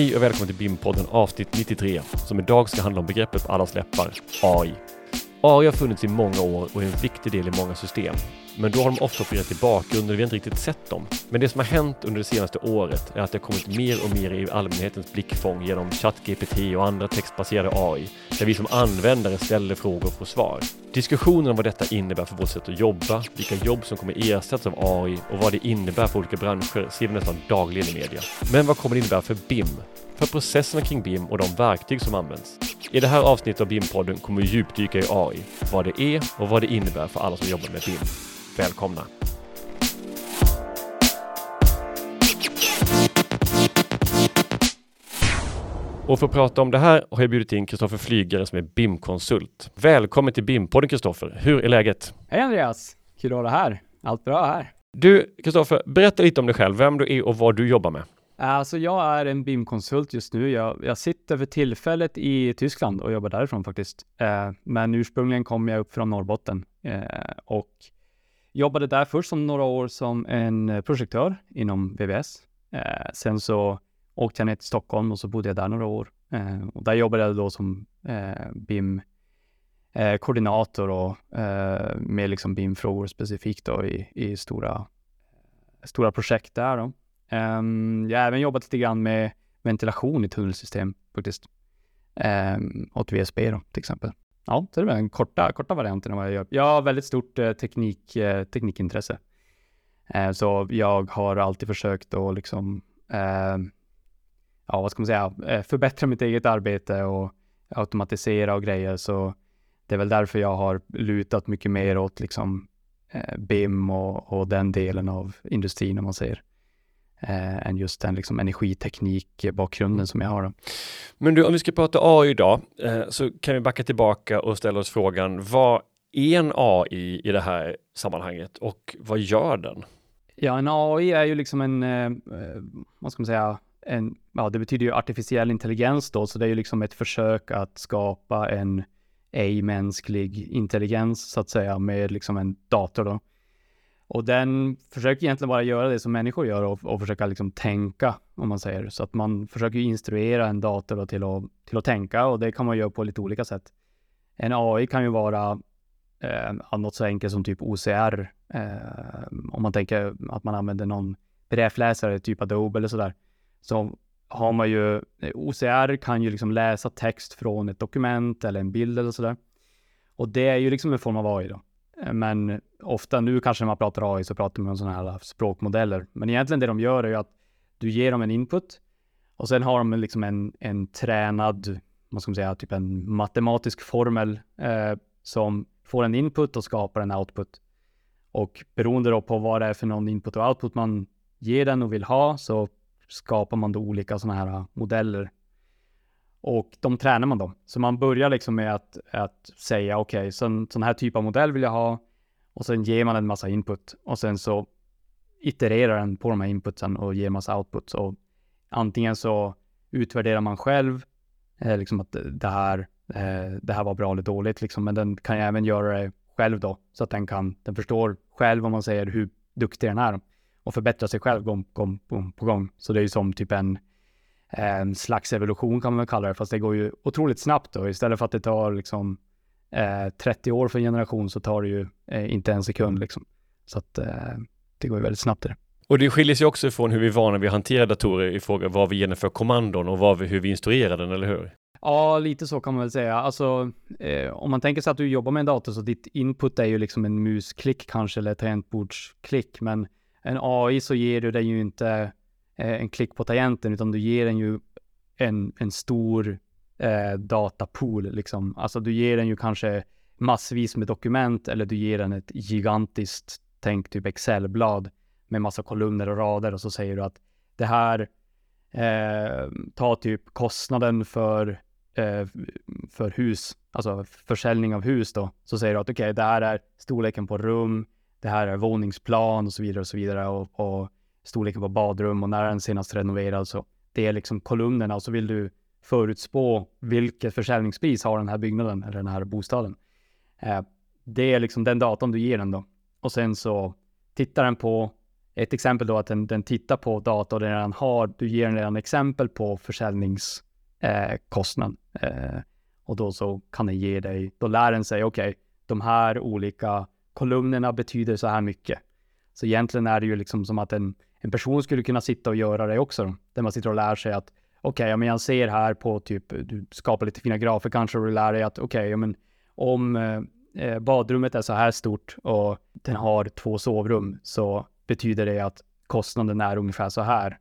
Hej och välkommen till BIM-podden avsnitt 93 som idag ska handla om begreppet på allas läppar, AI. AI har funnits i många år och är en viktig del i många system. Men då har de ofta opererat i bakgrunden och vi har inte riktigt sett dem. Men det som har hänt under det senaste året är att det har kommit mer och mer i allmänhetens blickfång genom ChatGPT och andra textbaserade AI, där vi som användare ställer frågor och får svar. Diskussionen om vad detta innebär för vårt sätt att jobba, vilka jobb som kommer ersättas av AI och vad det innebär för olika branscher ser vi nästan dagligen i media. Men vad kommer det innebära för BIM? För processerna kring BIM och de verktyg som används? I det här avsnittet av BIM-podden kommer vi djupdyka i AI, vad det är och vad det innebär för alla som jobbar med BIM. Välkomna! Och för att prata om det här har jag bjudit in Kristoffer Flygare som är BIM-konsult. Välkommen till BIM-podden Kristoffer. Hur är läget? Hej Andreas! Kul att ha dig här. Allt bra här. Du, Kristoffer, berätta lite om dig själv, vem du är och vad du jobbar med. Alltså jag är en BIM-konsult just nu. Jag, jag, sitter för tillfället i Tyskland och jobbar därifrån faktiskt. Eh, men ursprungligen kom jag upp från Norrbotten eh, och jobbade där först som några år som en projektör inom VVS. Eh, sen så åkte jag ner till Stockholm och så bodde jag där några år. Eh, och där jobbade jag då som eh, BIM-koordinator, eh, och med liksom BIM-frågor specifikt då i, i stora, stora projekt där då. Um, jag har även jobbat lite grann med ventilation i tunnelsystem faktiskt. Um, åt VSB då till exempel. Ja, så det är den korta, korta varianten av vad jag gör. Jag har väldigt stort eh, teknik, eh, teknikintresse. Eh, så jag har alltid försökt att liksom, ehm, ja vad ska man säga, eh, förbättra mitt eget arbete och automatisera och grejer. Så det är väl därför jag har lutat mycket mer åt liksom eh, BIM och, och den delen av industrin om man säger eh, än just den liksom energiteknikbakgrunden som jag har. Då. Men du, om vi ska prata AI idag, eh, så kan vi backa tillbaka och ställa oss frågan, vad är en AI i det här sammanhanget och vad gör den? Ja, en AI är ju liksom en, eh, vad ska man säga, en, ja, det betyder ju artificiell intelligens då, så det är ju liksom ett försök att skapa en ej-mänsklig intelligens så att säga med liksom en dator då. Och den försöker egentligen bara göra det som människor gör och, och försöka liksom tänka, om man säger. Så att man försöker instruera en dator till, att, till att tänka och det kan man göra på lite olika sätt. En AI kan ju vara eh, något så enkelt som typ OCR. Eh, om man tänker att man använder någon pdf-läsare, typ Adobe eller sådär. Så har man ju, eh, OCR kan ju liksom läsa text från ett dokument eller en bild eller sådär. Och det är ju liksom en form av AI då. Eh, men ofta nu kanske när man pratar AI så pratar man om sådana här språkmodeller. Men egentligen det de gör är ju att du ger dem en input och sen har de liksom en, en tränad, vad ska man säga, typ en matematisk formel eh, som får en input och skapar en output. Och beroende då på vad det är för någon input och output man ger den och vill ha så skapar man då olika sådana här modeller och de tränar man då. Så man börjar liksom med att, att säga okej, okay, sån, sån här typ av modell vill jag ha. Och sen ger man en massa input och sen så itererar den på de här inputsen och ger massa outputs. Och antingen så utvärderar man själv, eh, liksom att det här, eh, det här var bra eller dåligt, liksom. men den kan ju även göra det själv då, så att den kan, den förstår själv om man säger hur duktig den är och förbättrar sig själv gång, gång, gång på gång. Så det är ju som typ en, en slags evolution kan man väl kalla det, fast det går ju otroligt snabbt då. Istället för att det tar liksom eh, 30 år för en generation så tar det ju eh, inte en sekund liksom. Så att eh, det går ju väldigt snabbt det. Och det skiljer sig också från hur vi är vana vid att hantera datorer i fråga vad vi genomför kommandon och vad vi, hur vi instruerar den, eller hur? Ja, lite så kan man väl säga. Alltså, eh, om man tänker sig att du jobbar med en dator så ditt input är ju liksom en musklick kanske eller tangentbordsklick, men en AI så ger du den ju inte Eh, Eh, en klick på tangenten, utan du ger den ju en, en stor eh, datapool. Liksom. Alltså du ger den ju kanske massvis med dokument eller du ger den ett gigantiskt, tänk typ Excel-blad med massa kolumner och rader och så säger du att det här eh, tar typ kostnaden för, eh, för hus, alltså försäljning av hus då. Så säger du att okej, okay, det här är storleken på rum, det här är våningsplan och så vidare och så vidare och, och storleken på badrum och när den senast renoverad. Så det är liksom kolumnerna och så vill du förutspå vilket försäljningspris har den här byggnaden eller den här bostaden. Eh, det är liksom den datan du ger den då. Och sen så tittar den på ett exempel då att den, den tittar på data och den redan har, du ger den redan exempel på försäljningskostnad. Eh, eh, och då så kan den ge dig, då lär den sig, okej, okay, de här olika kolumnerna betyder så här mycket. Så egentligen är det ju liksom som att den en person skulle kunna sitta och göra det också. Där man sitter och lär sig att okej, okay, ja, men jag ser här på typ, du skapar lite fina grafer kanske och du lär dig att okej, okay, ja, men om eh, eh, badrummet är så här stort och den har två sovrum så betyder det att kostnaden är ungefär så här.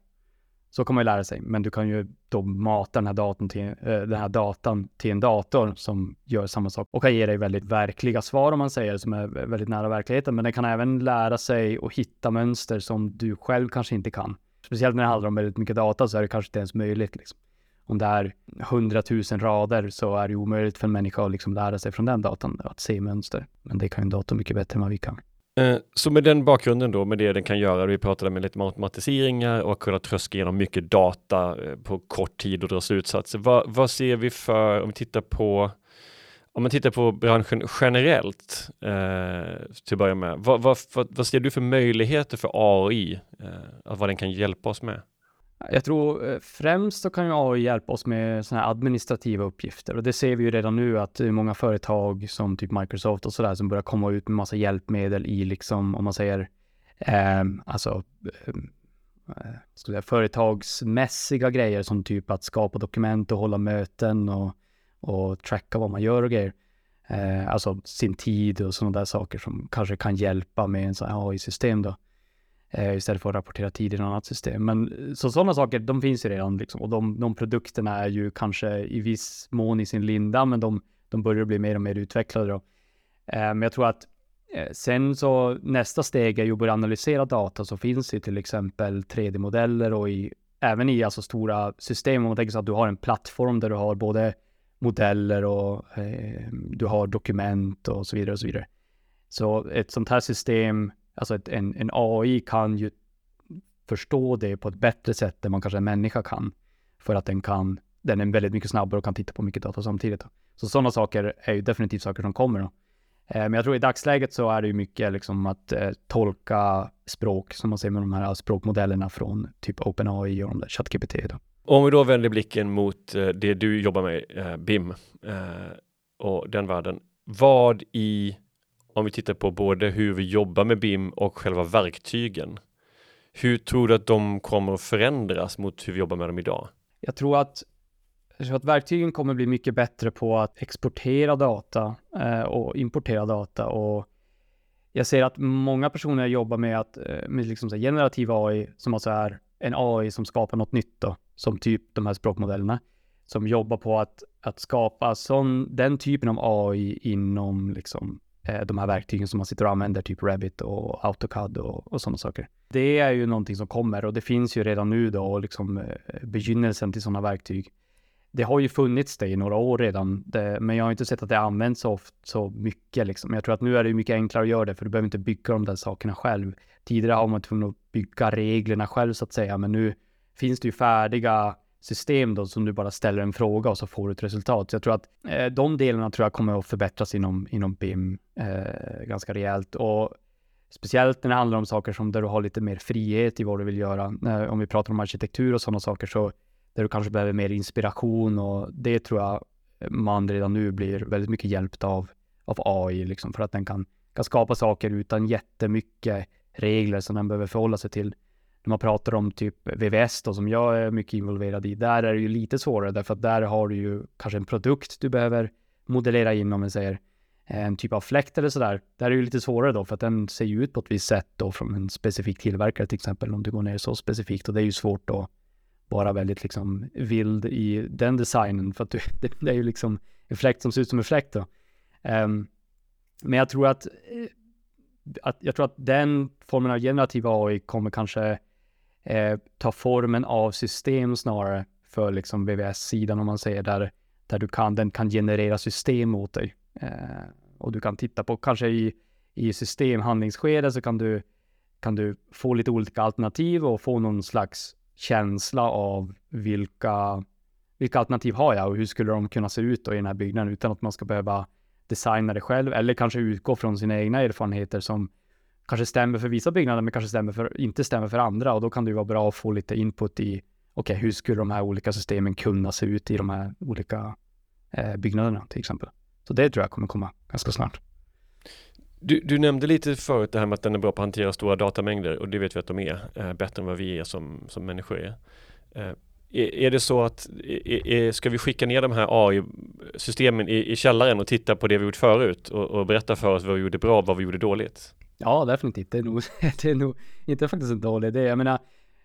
Så kan man ju lära sig, men du kan ju då mata den här, datorn till, eh, den här datan till en dator som gör samma sak och kan ge dig väldigt verkliga svar om man säger, som är väldigt nära verkligheten. Men den kan även lära sig och hitta mönster som du själv kanske inte kan. Speciellt när det handlar om väldigt mycket data så är det kanske inte ens möjligt. Liksom. Om det är hundratusen rader så är det omöjligt för en människa att liksom lära sig från den datan att se mönster. Men det kan ju en dator mycket bättre än vad vi kan. Eh, så med den bakgrunden då, med det den kan göra, vi pratade med lite automatiseringar och kunna tröska igenom mycket data eh, på kort tid och dra slutsatser. Vad, vad ser vi för, om vi tittar på om man tittar på branschen generellt eh, till att börja med, vad, vad, vad, vad, ser du för möjligheter för AI, eh, vad den kan hjälpa oss med? Jag tror eh, främst så kan ju AI hjälpa oss med sådana här administrativa uppgifter och det ser vi ju redan nu att det är många företag som typ Microsoft och sådär som börjar komma ut med massa hjälpmedel i liksom, om man säger, eh, alltså eh, eh säga, företagsmässiga grejer som typ att skapa dokument och hålla möten och, och tracka vad man gör och grejer. Eh, alltså sin tid och sådana där saker som kanske kan hjälpa med en sån här AI-system då eh, istället för att rapportera tid i något annat system. Men eh, så sådana saker, de finns ju redan liksom, och de, de produkterna är ju kanske i viss mån i sin linda, men de, de börjar bli mer och mer utvecklade då. Eh, men jag tror att eh, sen så nästa steg är ju att börja analysera data, så finns det till exempel 3D-modeller och i, även i alltså stora system, om man tänker sig att du har en plattform där du har både modeller och eh, du har dokument och så vidare och så vidare. Så ett sånt här system Alltså ett, en, en AI kan ju förstå det på ett bättre sätt än man kanske en människa kan. För att den kan, den är väldigt mycket snabbare och kan titta på mycket data samtidigt. Så sådana saker är ju definitivt saker som kommer. Då. Eh, men jag tror i dagsläget så är det ju mycket liksom att eh, tolka språk, som man ser med de här språkmodellerna från typ OpenAI och de där ChatGPT. Om vi då vänder blicken mot eh, det du jobbar med, eh, BIM, eh, och den världen. Vad i om vi tittar på både hur vi jobbar med BIM och själva verktygen. Hur tror du att de kommer att förändras mot hur vi jobbar med dem idag? Jag tror att, jag tror att verktygen kommer bli mycket bättre på att exportera data eh, och importera data och jag ser att många personer jobbar med att eh, med liksom så generativ AI som alltså är en AI som skapar något nytt då, som typ de här språkmodellerna som jobbar på att, att skapa sån, den typen av AI inom liksom Eh, de här verktygen som man sitter och använder, typ Rabbit och AutoCAD och, och sådana saker. Det är ju någonting som kommer och det finns ju redan nu då, liksom eh, begynnelsen till sådana verktyg. Det har ju funnits det i några år redan, det, men jag har inte sett att det används så, ofta, så mycket. Liksom. Jag tror att nu är det mycket enklare att göra det, för du behöver inte bygga de där sakerna själv. Tidigare har man tvungen att bygga reglerna själv så att säga, men nu finns det ju färdiga system då som du bara ställer en fråga och så får du ett resultat. Så jag tror att eh, de delarna tror jag kommer att förbättras inom, inom BIM eh, ganska rejält och speciellt när det handlar om saker som där du har lite mer frihet i vad du vill göra. Eh, om vi pratar om arkitektur och sådana saker så där du kanske behöver mer inspiration och det tror jag man redan nu blir väldigt mycket hjälpt av, av AI liksom för att den kan, kan skapa saker utan jättemycket regler som den behöver förhålla sig till när man pratar om typ VVS då, som jag är mycket involverad i, där är det ju lite svårare därför att där har du ju kanske en produkt du behöver modellera in om man säger eh, en typ av fläkt eller sådär. Där är det ju lite svårare då för att den ser ju ut på ett visst sätt då från en specifik tillverkare till exempel om du går ner så specifikt och det är ju svårt då, vara väldigt liksom vild i den designen för att du, det, det, är ju liksom en fläkt som ser ut som en fläkt då. Um, men jag tror att, eh, att jag tror att den formen av generativ AI kommer kanske eh, ta formen av system snarare för liksom VVS-sidan om man säger där, där du kan, den kan generera system åt dig. Eh, och du kan titta på kanske i, i systemhandlingsskedet så kan du, kan du få lite olika alternativ och få någon slags känsla av vilka, vilka alternativ har jag och hur skulle de kunna se ut då i den här byggnaden utan att man ska behöva designa det själv eller kanske utgå från sina egna erfarenheter som kanske stämmer för vissa byggnader men kanske stämmer för, inte stämmer för andra och då kan det ju vara bra att få lite input i okej, okay, hur skulle de här olika systemen kunna se ut i de här olika eh, byggnaderna till exempel. Så det tror jag kommer komma ganska snart. Du, du, nämnde lite förut det här med att den är bra på att hantera stora datamängder och det vet vi att de är, eh, bättre än vad vi är som, som människor är. Eh, är, är, det så att, är, är, ska vi skicka ner de här AI-systemen i, i källaren och titta på det vi gjort förut och, och, berätta för oss vad vi gjorde bra, och vad vi gjorde dåligt? Ja, definitivt. Det är nog, det är nog inte faktiskt en dålig idé. Jag menar,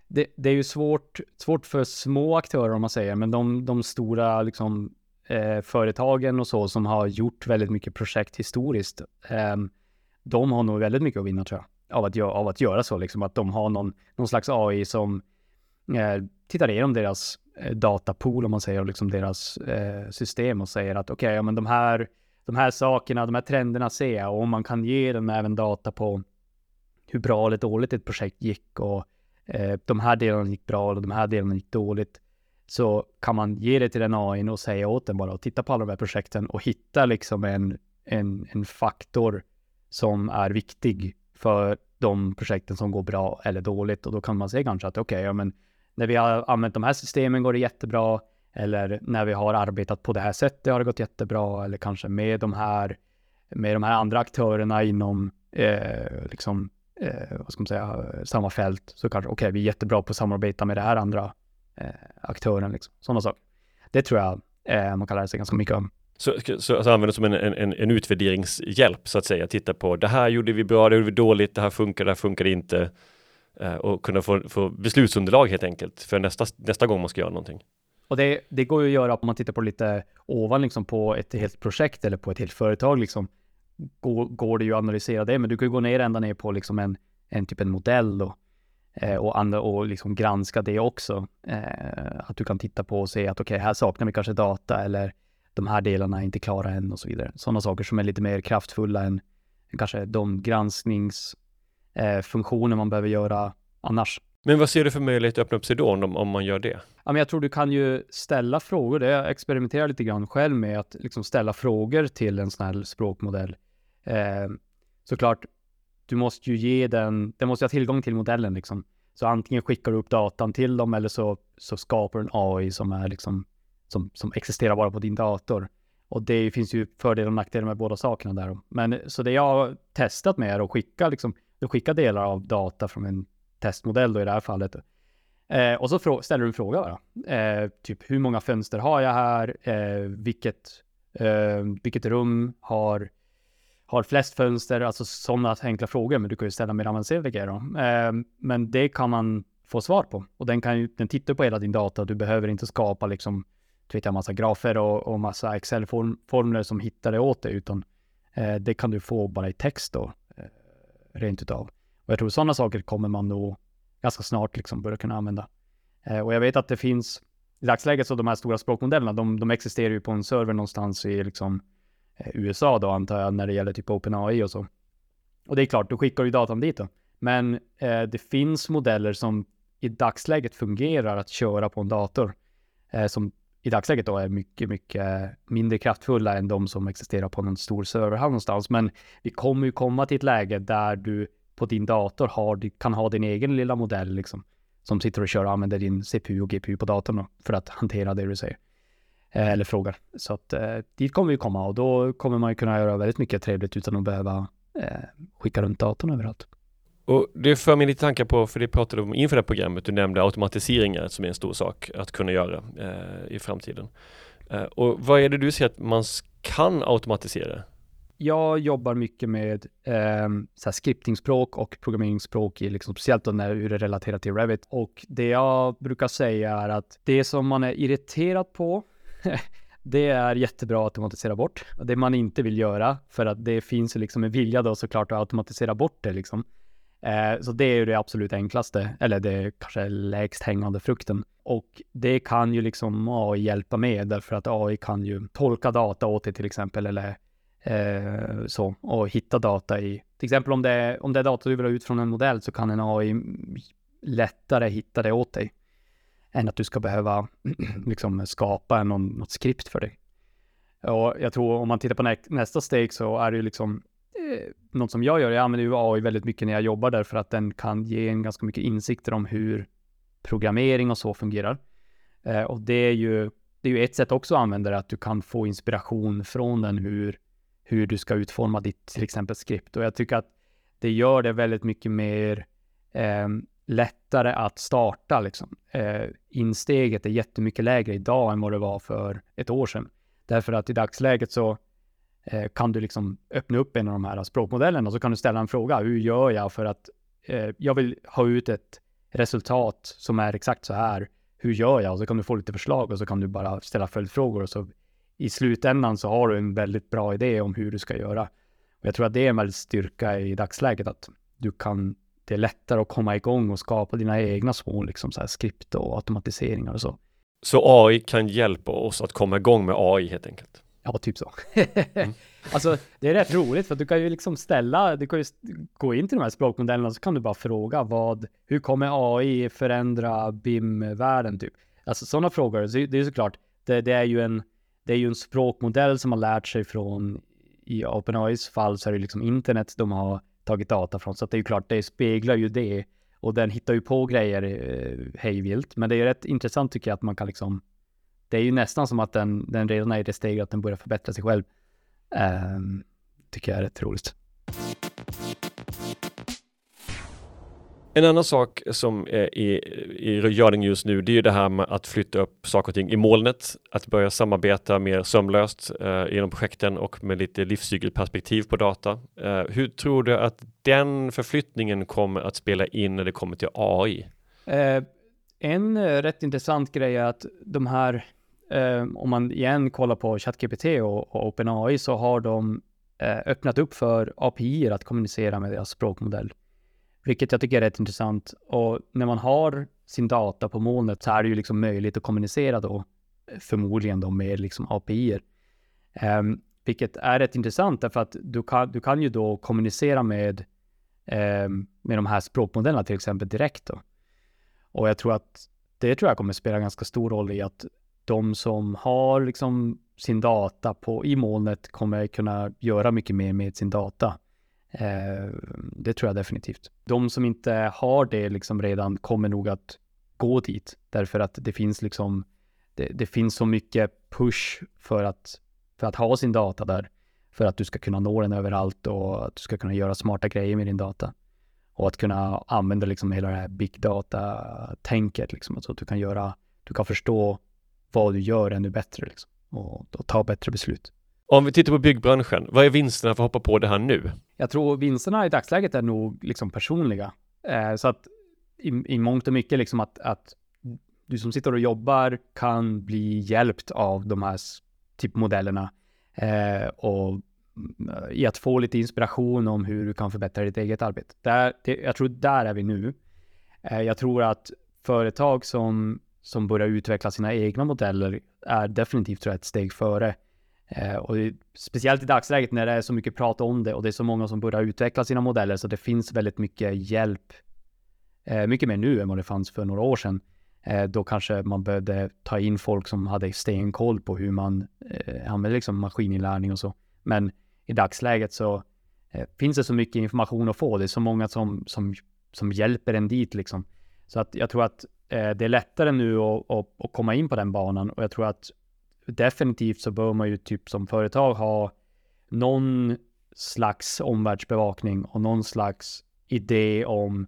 det, det, är ju svårt, svårt för små aktörer om man säger, men de, de stora liksom, eh, företagen och så som har gjort väldigt mycket projekt historiskt, eh, de har nog väldigt mycket att vinna tror jag, av att, av att göra så, liksom att de har någon, någon slags AI som eh, tittar igenom deras eh, datapool, om man säger, och liksom deras eh, system och säger att okej, okay, ja men de här, de här sakerna, de här trenderna ser jag. Och om man kan ge dem även data på hur bra eller dåligt ett projekt gick och eh, de här delarna gick bra och de här delarna gick dåligt så kan man ge det till den AI och säga åt den bara och titta på alla de här projekten och hitta liksom en, en, en faktor som är viktig för de projekten som går bra eller dåligt. Och då kan man se kanske att okej, okay, ja men när vi har använt de här systemen går det jättebra eller när vi har arbetat på det här sättet har det gått jättebra eller kanske med de här med de här andra aktörerna inom eh, liksom eh, vad ska man säga samma fält så kanske okej, okay, vi är jättebra på att samarbeta med den här andra eh, aktören liksom. Sådana saker. Det tror jag eh, man kan lära sig ganska mycket om. Så, så, så använder det som en, en, en utvärderingshjälp så att säga, titta på det här gjorde vi bra, det gjorde vi dåligt, det här funkar, det här funkar inte eh, och kunna få, få beslutsunderlag helt enkelt för nästa, nästa gång man ska göra någonting. Och det, det går ju att göra om man tittar på lite ovan liksom på ett helt projekt eller på ett helt företag liksom. Går, går det ju att analysera det, men du kan ju gå ner ända ner på liksom en, en typ en modell då eh, och, andra, och liksom granska det också. Eh, att du kan titta på och se att okej, okay, här saknar vi kanske data eller de här delarna är inte klara än och så vidare. Sådana saker som är lite mer kraftfulla än, än kanske de granskningsfunktioner eh, man behöver göra annars. Men vad ser du för möjlighet att öppna upp sig då om, om man gör det? Ja, men jag tror du kan ju ställa frågor. Det jag experimenterar lite grann själv med att liksom ställa frågor till en sån här språkmodell. Eh, såklart, du måste ju ge den, den måste ha tillgång till modellen liksom. Så antingen skickar du upp datan till dem eller så, så skapar du en AI som är liksom som, som existerar bara på din dator. Och det finns ju fördelar och nackdelar med båda sakerna där. Men så det jag har testat med är att skicka, liksom, att skicka delar av data från en testmodell då i det här fallet. Eh, och så ställer du en fråga bara. Eh, typ hur många fönster har jag här? Eh, vilket, eh, vilket rum har, har flest fönster? Alltså sådana enkla frågor. Men du kan ju ställa mer avancerade grejer då. Eh, men det kan man få svar på. Och den kan ju, den tittar på hela din data. Du behöver inte skapa liksom du vet, en massa grafer och, och massa Excel-formler som hittar det åt dig, utan eh, det kan du få bara i text då, eh, rent utav. Och jag tror sådana saker kommer man nog ganska snart liksom börja kunna använda. Eh, och jag vet att det finns, i dagsläget så de här stora språkmodellerna, de, de existerar ju på en server någonstans i liksom eh, USA då antar jag, när det gäller typ OpenAI och så. Och det är klart, då skickar du datan dit då. Men eh, det finns modeller som i dagsläget fungerar att köra på en dator. Eh, som i dagsläget då är mycket, mycket mindre kraftfulla än de som existerar på någon stor serverhall någonstans. Men vi kommer ju komma till ett läge där du på din dator har, kan ha din egen lilla modell liksom, som sitter och kör och använder din CPU och GPU på datorn för att hantera det du säger. Eh, eller frågar. Så att eh, dit kommer vi komma och då kommer man ju kunna göra väldigt mycket trevligt utan att behöva eh, skicka runt datorn överallt. Och det för mig lite tankar på, för det pratade du om inför det här programmet, du nämnde automatiseringar som är en stor sak att kunna göra eh, i framtiden. Eh, och vad är det du ser att man kan automatisera? Jag jobbar mycket med eh, så scriptingspråk och programmeringsspråk, i liksom, speciellt då när hur det är relaterat till Revit. Och det jag brukar säga är att det som man är irriterad på det är jättebra att automatisera bort. Det man inte vill göra, för att det finns ju liksom en vilja då såklart att automatisera bort det liksom. Eh, så det är ju det absolut enklaste, eller det kanske lägst hängande frukten. Och det kan ju liksom AI hjälpa med, därför att AI kan ju tolka data åt dig till exempel, eller eh, så, och hitta data i, till exempel om det, är, om det är data du vill ha ut från en modell så kan en AI lättare hitta det åt dig än att du ska behöva liksom skapa någon, något skript för dig. Och jag tror om man tittar på nä nästa steg så är det ju liksom eh, något som jag gör, jag använder ju AI väldigt mycket när jag jobbar därför att den kan ge en ganska mycket insikter om hur programmering och så fungerar. Eh, och det är ju, det är ju ett sätt också att använda det, att du kan få inspiration från den hur, hur du ska utforma ditt till exempel skript. Och jag tycker att det gör det väldigt mycket mer eh, lättare att starta liksom. Eh, insteget är jättemycket lägre idag än vad det var för ett år sedan. Därför att i dagsläget så eh, kan du liksom öppna upp en av de här språkmodellerna och så kan du ställa en fråga. Hur gör jag för att eh, jag vill ha ut ett resultat som är exakt så här. Hur gör jag? Och så kan du få lite förslag och så kan du bara ställa följdfrågor och så i slutändan så har du en väldigt bra idé om hur du ska göra. Och jag tror att det är en väldigt styrka i dagsläget att du kan, det är lättare att komma igång och skapa dina egna små liksom så här skript och automatiseringar och så. Så AI kan hjälpa oss att komma igång med AI helt enkelt? Ja, typ så. mm. Alltså, det är rätt roligt för du kan ju liksom ställa, du kan ju gå in till de här språkmodellerna så kan du bara fråga vad, hur kommer AI förändra BIM-världen typ? Alltså sådana frågor, det är såklart, det, det, är ju en, det är ju en språkmodell som har lärt sig från, i OpenAIs fall så är det liksom internet de har tagit data från, så det är ju klart, det speglar ju det och den hittar ju på grejer eh, hejvilt, men det är ju rätt intressant tycker jag att man kan liksom det är ju nästan som att den, den redan är i det steget att den börjar förbättra sig själv. Um, tycker jag är rätt roligt. En annan sak som är i, i görning just nu, det är ju det här med att flytta upp saker och ting i molnet, att börja samarbeta mer sömlöst eh, genom projekten och med lite livscykelperspektiv på data. Eh, hur tror du att den förflyttningen kommer att spela in när det kommer till AI? Eh, en eh, rätt intressant grej är att de här eh, om man igen kollar på ChatGPT och, och OpenAI så har de eh, öppnat upp för API att kommunicera med deras språkmodell. Vilket jag tycker är rätt intressant. Och när man har sin data på molnet så är det ju liksom möjligt att kommunicera då eh, förmodligen då med liksom API. Um, ehm, vilket är rätt intressant därför att du kan, du kan ju då kommunicera med, um, med de här språkmodellerna till exempel direkt då. Och jag tror att det tror jag kommer spela ganska stor roll i att de som har liksom sin data på, i molnet kommer kunna göra mycket mer med sin data. Eh, det tror jag definitivt. De som inte har det liksom redan kommer nog att gå dit därför att det finns liksom det, det, finns så mycket push för att, för att ha sin data där. För att du ska kunna nå den överallt och att du ska kunna göra smarta grejer med din data. Och att kunna använda liksom hela det här big data-tänket, liksom, så att du kan göra, du kan förstå vad du gör ännu bättre liksom, och, och ta bättre beslut. Om vi tittar på byggbranschen, vad är vinsterna för att hoppa på det här nu? Jag tror vinsterna i dagsläget är nog liksom personliga. Eh, så att i, i mångt och mycket liksom att, att du som sitter och jobbar kan bli hjälpt av de här typmodellerna eh, och eh, i att få lite inspiration om hur du kan förbättra ditt eget arbete. Där, det, jag tror där är vi nu. Eh, jag tror att företag som som börjar utveckla sina egna modeller är definitivt tror jag, ett steg före. Eh, och speciellt i dagsläget när det är så mycket prat om det och det är så många som börjar utveckla sina modeller så det finns väldigt mycket hjälp. Eh, mycket mer nu än vad det fanns för några år sedan. Eh, då kanske man behövde ta in folk som hade stenkoll på hur man eh, använder liksom maskininlärning och så. Men i dagsläget så eh, finns det så mycket information att få. Det är så många som, som, som hjälper en dit liksom. Så att jag tror att eh, det är lättare nu att, att, att, komma in på den banan och jag tror att definitivt så bör man ju typ som företag ha någon slags omvärldsbevakning och någon slags idé om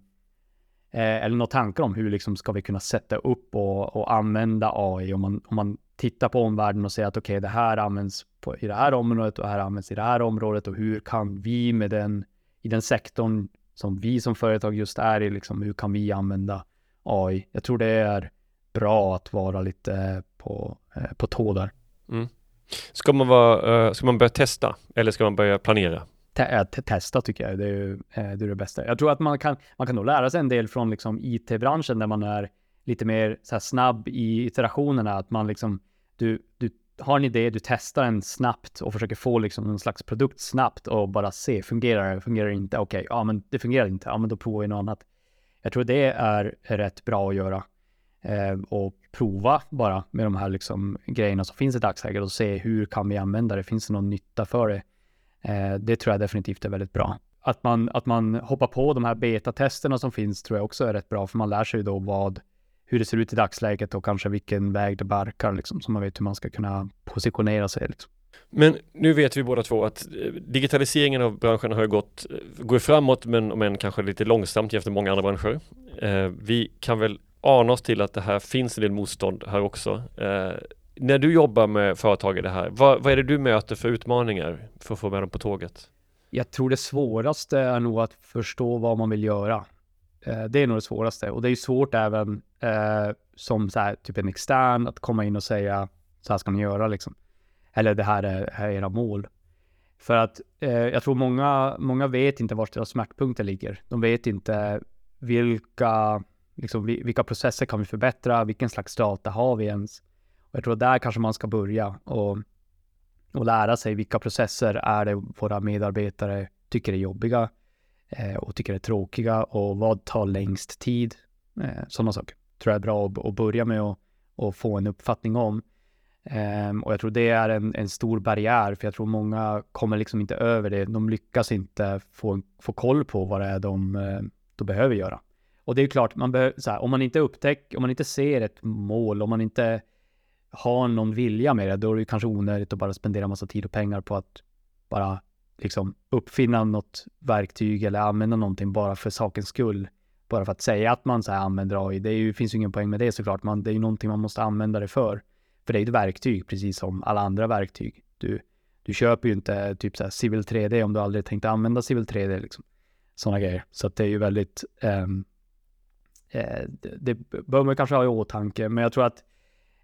eh, eller några tankar om hur liksom ska vi kunna sätta upp och, och använda AI om man, om man tittar på omvärlden och säger att okej, okay, det här används på, i det här området och det här används i det här området och hur kan vi med den i den sektorn som vi som företag just är i, liksom, hur kan vi använda AI. Jag tror det är bra att vara lite på, eh, på tå där. Mm. Ska, man vara, eh, ska man börja testa eller ska man börja planera? Te testa tycker jag, det är, eh, det är det bästa. Jag tror att man kan, man kan nog lära sig en del från liksom IT-branschen där man är lite mer så snabb i iterationerna, att man liksom, du, du har en idé, du testar den snabbt och försöker få liksom någon slags produkt snabbt och bara se, fungerar det, fungerar det inte, okej, okay, ja men det fungerar inte, ja men då provar vi något annat. Jag tror det är rätt bra att göra eh, Eh, och prova bara med de här liksom grejerna som finns i dagsläget och se hur kan vi använda det? Finns det någon nytta för det? Eh, det tror jag definitivt är väldigt bra. Att man, att man hoppar på de här betatesterna som finns tror jag också är rätt bra, för man lär sig då vad, hur det ser ut i dagsläget och kanske vilken väg det barkar, liksom, så man vet hur man ska kunna positionera sig. Liksom. Men nu vet vi båda två att eh, digitaliseringen av branschen har gått, eh, går framåt men om än kanske lite långsamt jämfört med många andra branscher. Vi kan väl ana oss till att det här finns en del motstånd här också. Eh, när du jobbar med företag i det här, vad, vad är det du möter för utmaningar för att få med dem på tåget? Jag tror det svåraste är nog att förstå vad man vill göra. Eh, det är nog det svåraste och det är svårt även eh, som så här, typ en extern att komma in och säga så här ska ni göra liksom. Eller det här är, här är era mål. För att eh, jag tror många, många vet inte var deras smärtpunkter ligger. De vet inte vilka, liksom, vilka processer kan vi förbättra? Vilken slags data har vi ens? Och jag tror där kanske man ska börja och, och lära sig vilka processer är det våra medarbetare tycker är jobbiga eh, och tycker är tråkiga och vad tar längst tid? Eh, sådana saker tror jag är bra att, att börja med och, och få en uppfattning om. Um, och jag tror det är en, en, stor barriär, för jag tror många kommer liksom inte över det. De lyckas inte få, få koll på vad det är de, eh, de behöver göra. Och det är klart, man behöver, så här, om man inte upptäcker, om man inte ser ett mål, om man inte har någon vilja med det, då är det kanske onödigt att bara spendera massa tid och pengar på att bara liksom uppfinna något verktyg eller använda någonting bara för sakens skull. Bara för att säga att man så här använder AI. Det är ju, finns ju ingen poäng med det såklart. Man, det är ju någonting man måste använda det för. För det är ett verktyg, precis som alla andra verktyg. Du, du köper ju inte typ så här Civil 3D om du aldrig tänkt använda Civil 3D. Liksom. Sådana grejer. Så att det är ju väldigt... Um, eh, Eh, det, bör man kanske ha i åtanke, men jag tror att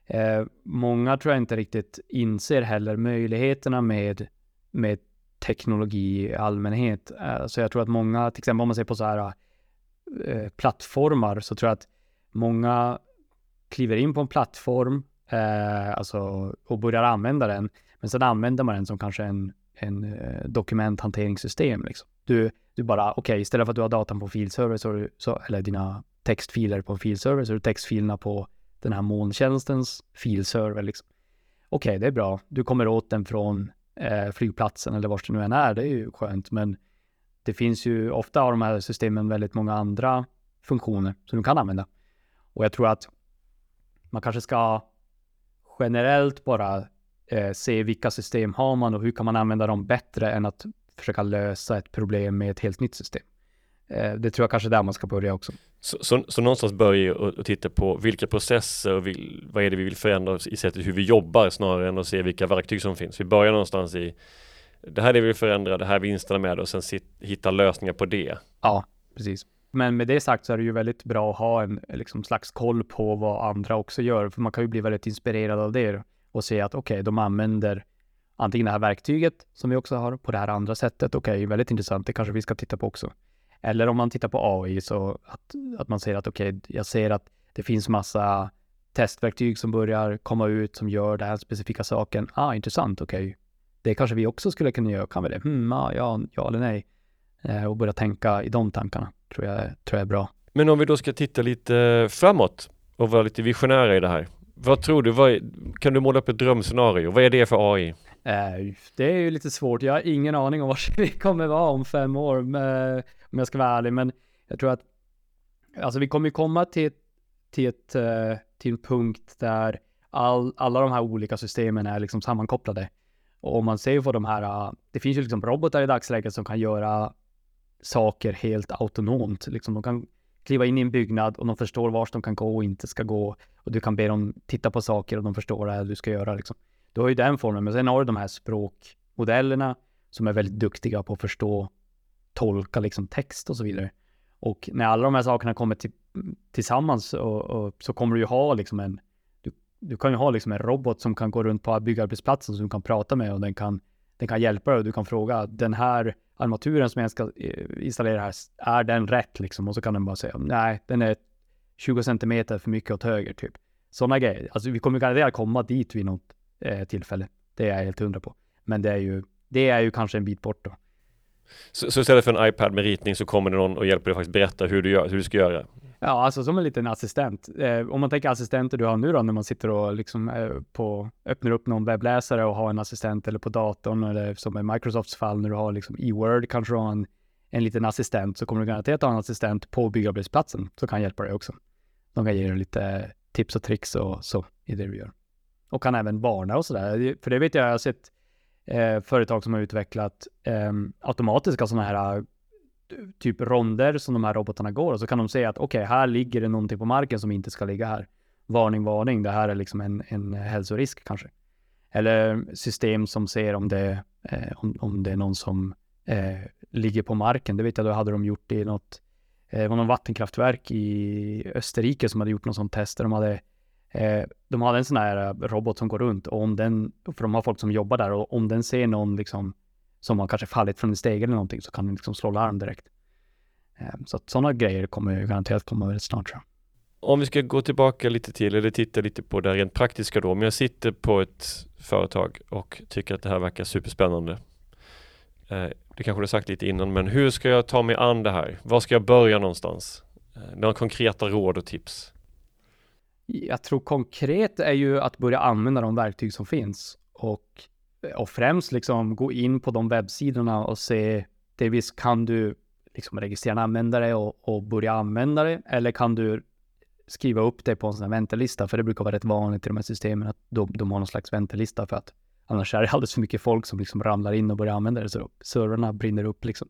eh, många tror jag inte riktigt inser heller möjligheterna med, med teknologi i allmänhet. Eh, så jag tror att många, till exempel om man ser på så här eh, plattformar, så tror jag att många kliver in på en plattform eh, alltså, och börjar använda den. Men sen använder man den som kanske en, en eh, dokumenthanteringssystem. Liksom. Du, du bara, okej, okay, istället för att du har datan på filserver, så, så, eller dina textfiler på en filserver, så är det textfilerna på den här molntjänstens filserver. Liksom. Okej, okay, det är bra. Du kommer åt den från eh, flygplatsen eller var det nu än är. Det är ju skönt, men det finns ju ofta av de här systemen väldigt många andra funktioner som du kan använda. Och jag tror att man kanske ska generellt bara eh, se vilka system har man och hur kan man använda dem bättre än att försöka lösa ett problem med ett helt nytt system. Eh, det tror jag kanske är där man ska börja också. Så, så, så någonstans börja och titta på vilka processer och vil, vad är det vi vill förändra i sättet hur vi jobbar snarare än att se vilka verktyg som finns. Vi börjar någonstans i det här är det vi vill förändra, det här är vinsterna med och sen sit, hitta lösningar på det. Ja, precis. Men med det sagt så är det ju väldigt bra att ha en liksom, slags koll på vad andra också gör, för man kan ju bli väldigt inspirerad av det och se att okej, okay, de använder antingen det här verktyget som vi också har på det här andra sättet. Okej, okay, väldigt intressant. Det kanske vi ska titta på också. Eller om man tittar på AI så att, att man ser att okej, okay, jag ser att det finns massa testverktyg som börjar komma ut som gör den här specifika saken. Ah, intressant. Okej, okay. det kanske vi också skulle kunna göra. Kan vi det? Hmm, ah, ja, ja eller nej. Eh, och börja tänka i de tankarna tror jag, tror jag är bra. Men om vi då ska titta lite framåt och vara lite visionära i det här. Vad tror du? Vad, kan du måla upp ett drömscenario? Vad är det för AI? Eh, det är ju lite svårt. Jag har ingen aning om var vi kommer vara om fem år, om jag ska vara ärlig. Men jag tror att alltså vi kommer komma till, till, ett, eh, till en punkt där all, alla de här olika systemen är liksom sammankopplade. Och om man ser på de här, eh, det finns ju liksom robotar i dagsläget som kan göra saker helt autonomt. Liksom de kan kliva in i en byggnad och de förstår vart de kan gå och inte ska gå. Och du kan be dem titta på saker och de förstår vad du ska göra. Liksom. Du har ju den formen, men sen har du de här språkmodellerna som är väldigt duktiga på att förstå, tolka liksom text och så vidare. Och när alla de här sakerna kommer till, tillsammans och, och, så kommer du ju ha liksom en, du, du kan ju ha liksom en robot som kan gå runt på byggarbetsplatsen som du kan prata med och den kan, den kan hjälpa dig och du kan fråga den här armaturen som jag ska eh, installera här, är den rätt liksom? Och så kan den bara säga, nej, den är 20 centimeter för mycket åt höger typ. Sådana grejer. Alltså vi kommer garanterat komma dit vid något eh, tillfälle. Det är jag helt hundra på. Men det är ju, det är ju kanske en bit bort då. Så, så istället för en iPad med ritning så kommer det någon och hjälper dig faktiskt berätta hur du, gör, hur du ska göra? Ja, alltså som en liten assistent. Eh, om man tänker assistenter du har nu då, när man sitter och liksom eh, på, öppnar upp någon webbläsare och har en assistent eller på datorn eller som i Microsofts fall när du har liksom e-word kanske du har en, en liten assistent så kommer du garanterat ha en assistent på byggarbetsplatsen som kan hjälpa dig också. De kan ge dig lite tips och tricks och så i det du gör. Och kan även varna och sådär. För det vet jag, jag har sett eh, företag som har utvecklat ehm, eh, automatiska sådana här typ ronder som de här robotarna går och så kan de säga att okej, okay, här ligger det någonting på marken som inte ska ligga här. Varning, varning, det här är liksom en, en hälsorisk kanske. Eller system som ser om det, eh, om, om det är någon som eh, ligger på marken. Det vet jag, då hade de gjort i något, eh, det var någon vattenkraftverk i Österrike som hade gjort något sån test där de hade eh, de hade en sån här eh, robot som går runt och om den, för de har folk som jobbar där och om den ser någon liksom som har kanske fallit från en steg eller någonting så kan den liksom slå larm direkt. Eh, så att sådana grejer kommer ju garanterat komma väldigt snart tror jag. Om vi ska gå tillbaka lite till, eller titta lite på det rent praktiska då. Om jag sitter på ett företag och tycker att det här verkar superspännande. Eh, det kanske du sagt lite innan, men hur ska jag ta mig an det här? Var ska jag börja någonstans? Eh, några konkreta råd och tips? Jag tror konkret är ju att börja använda de verktyg som finns och och främst liksom gå in på de webbsidorna och se delvis kan du liksom registrera en användare och, och börja använda det? Eller kan du skriva upp det på en sån här väntelista? För det brukar vara rätt vanligt i de här systemen att de, de har någon slags väntelista för att annars är det alldeles för mycket folk som liksom ramlar in och börjar använda det. Så servrarna brinner upp liksom.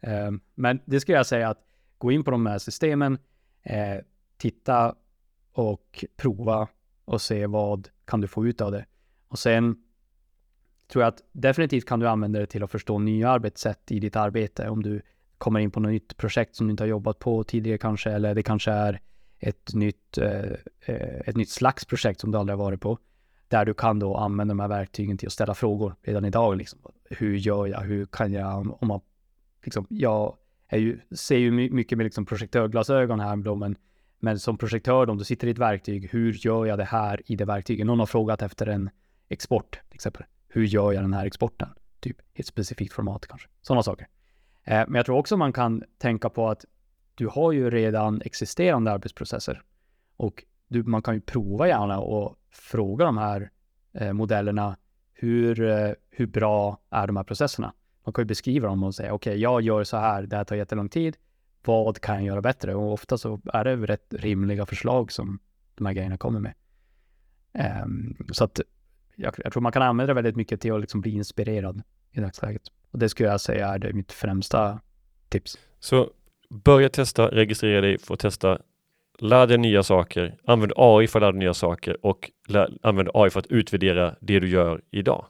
Ehm, men det skulle jag säga att gå in på de här systemen, eh, titta och prova och se vad kan du få ut av det. Och sen tror jag att definitivt kan du använda det till att förstå nya arbetssätt i ditt arbete. Om du kommer in på något nytt projekt som du inte har jobbat på tidigare kanske, eller det kanske är ett nytt, eh, eh, ett nytt slags projekt som du aldrig har varit på. Där du kan då använda de här verktygen till att ställa frågor redan idag. Liksom. Hur gör jag? Hur kan jag? Om man, liksom, jag är ju, ser ju mycket med liksom projektörglasögon här då, men, men som projektör, om du sitter i ett verktyg, hur gör jag det här i det verktyget? Någon har frågat efter en export till exempel hur gör jag den här exporten? Typ i ett specifikt format kanske. Sådana saker. Eh, men jag tror också man kan tänka på att du har ju redan existerande arbetsprocesser och du, man kan ju prova gärna och fråga de här eh, modellerna hur, eh, hur bra är de här processerna? Man kan ju beskriva dem och säga okej, okay, jag gör så här, det här tar jättelång tid. Vad kan jag göra bättre? Och ofta så är det rätt rimliga förslag som de här grejerna kommer med. Um, så att jag, jag, tror man kan använda det väldigt mycket till att liksom bli inspirerad i dagsläget. Och det skulle jag säga är det mitt främsta tips. Så börja testa, registrera dig, få testa, lär dig nya saker, använd AI för att lära dig nya saker och lär, använd AI för att utvärdera det du gör idag.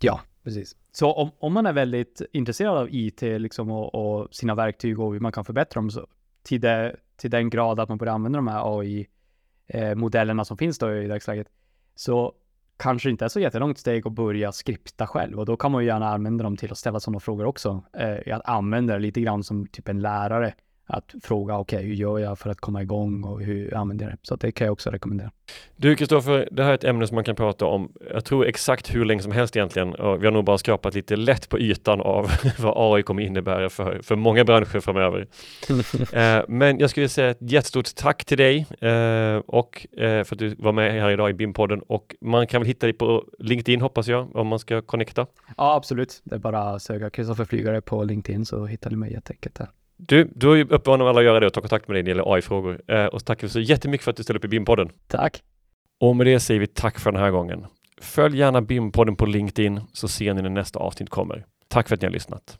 Ja, precis. Så om, om man är väldigt intresserad av IT liksom och, och sina verktyg och hur man kan förbättra dem så till, det, till den grad att man börjar använda de här AI-modellerna eh, som finns då i dagsläget, så kanske inte är så jättelångt steg att börja skripta själv och då kan man ju gärna använda dem till att ställa sådana frågor också. Eh, att använda det lite grann som typ en lärare att fråga okej, okay, hur gör jag för att komma igång och hur använder jag det? Så det kan jag också rekommendera. Du Kristoffer, det här är ett ämne som man kan prata om, jag tror exakt hur länge som helst egentligen. Vi har nog bara skrapat lite lätt på ytan av vad AI kommer innebära för, för många branscher framöver. eh, men jag skulle säga ett jättestort tack till dig eh, och eh, för att du var med här idag i BIM-podden och man kan väl hitta dig på LinkedIn hoppas jag, om man ska connecta. Ja, absolut. Det är bara att söka Kristoffer Flygare på LinkedIn så hittar ni mig jätteenkelt där. Du, du har ju uppmanat alla att göra det och ta kontakt med dig när det gäller AI-frågor. Eh, och tackar så jättemycket för att du ställer upp i BIM-podden. Tack! Och med det säger vi tack för den här gången. Följ gärna BIM-podden på LinkedIn så ser ni när nästa avsnitt kommer. Tack för att ni har lyssnat.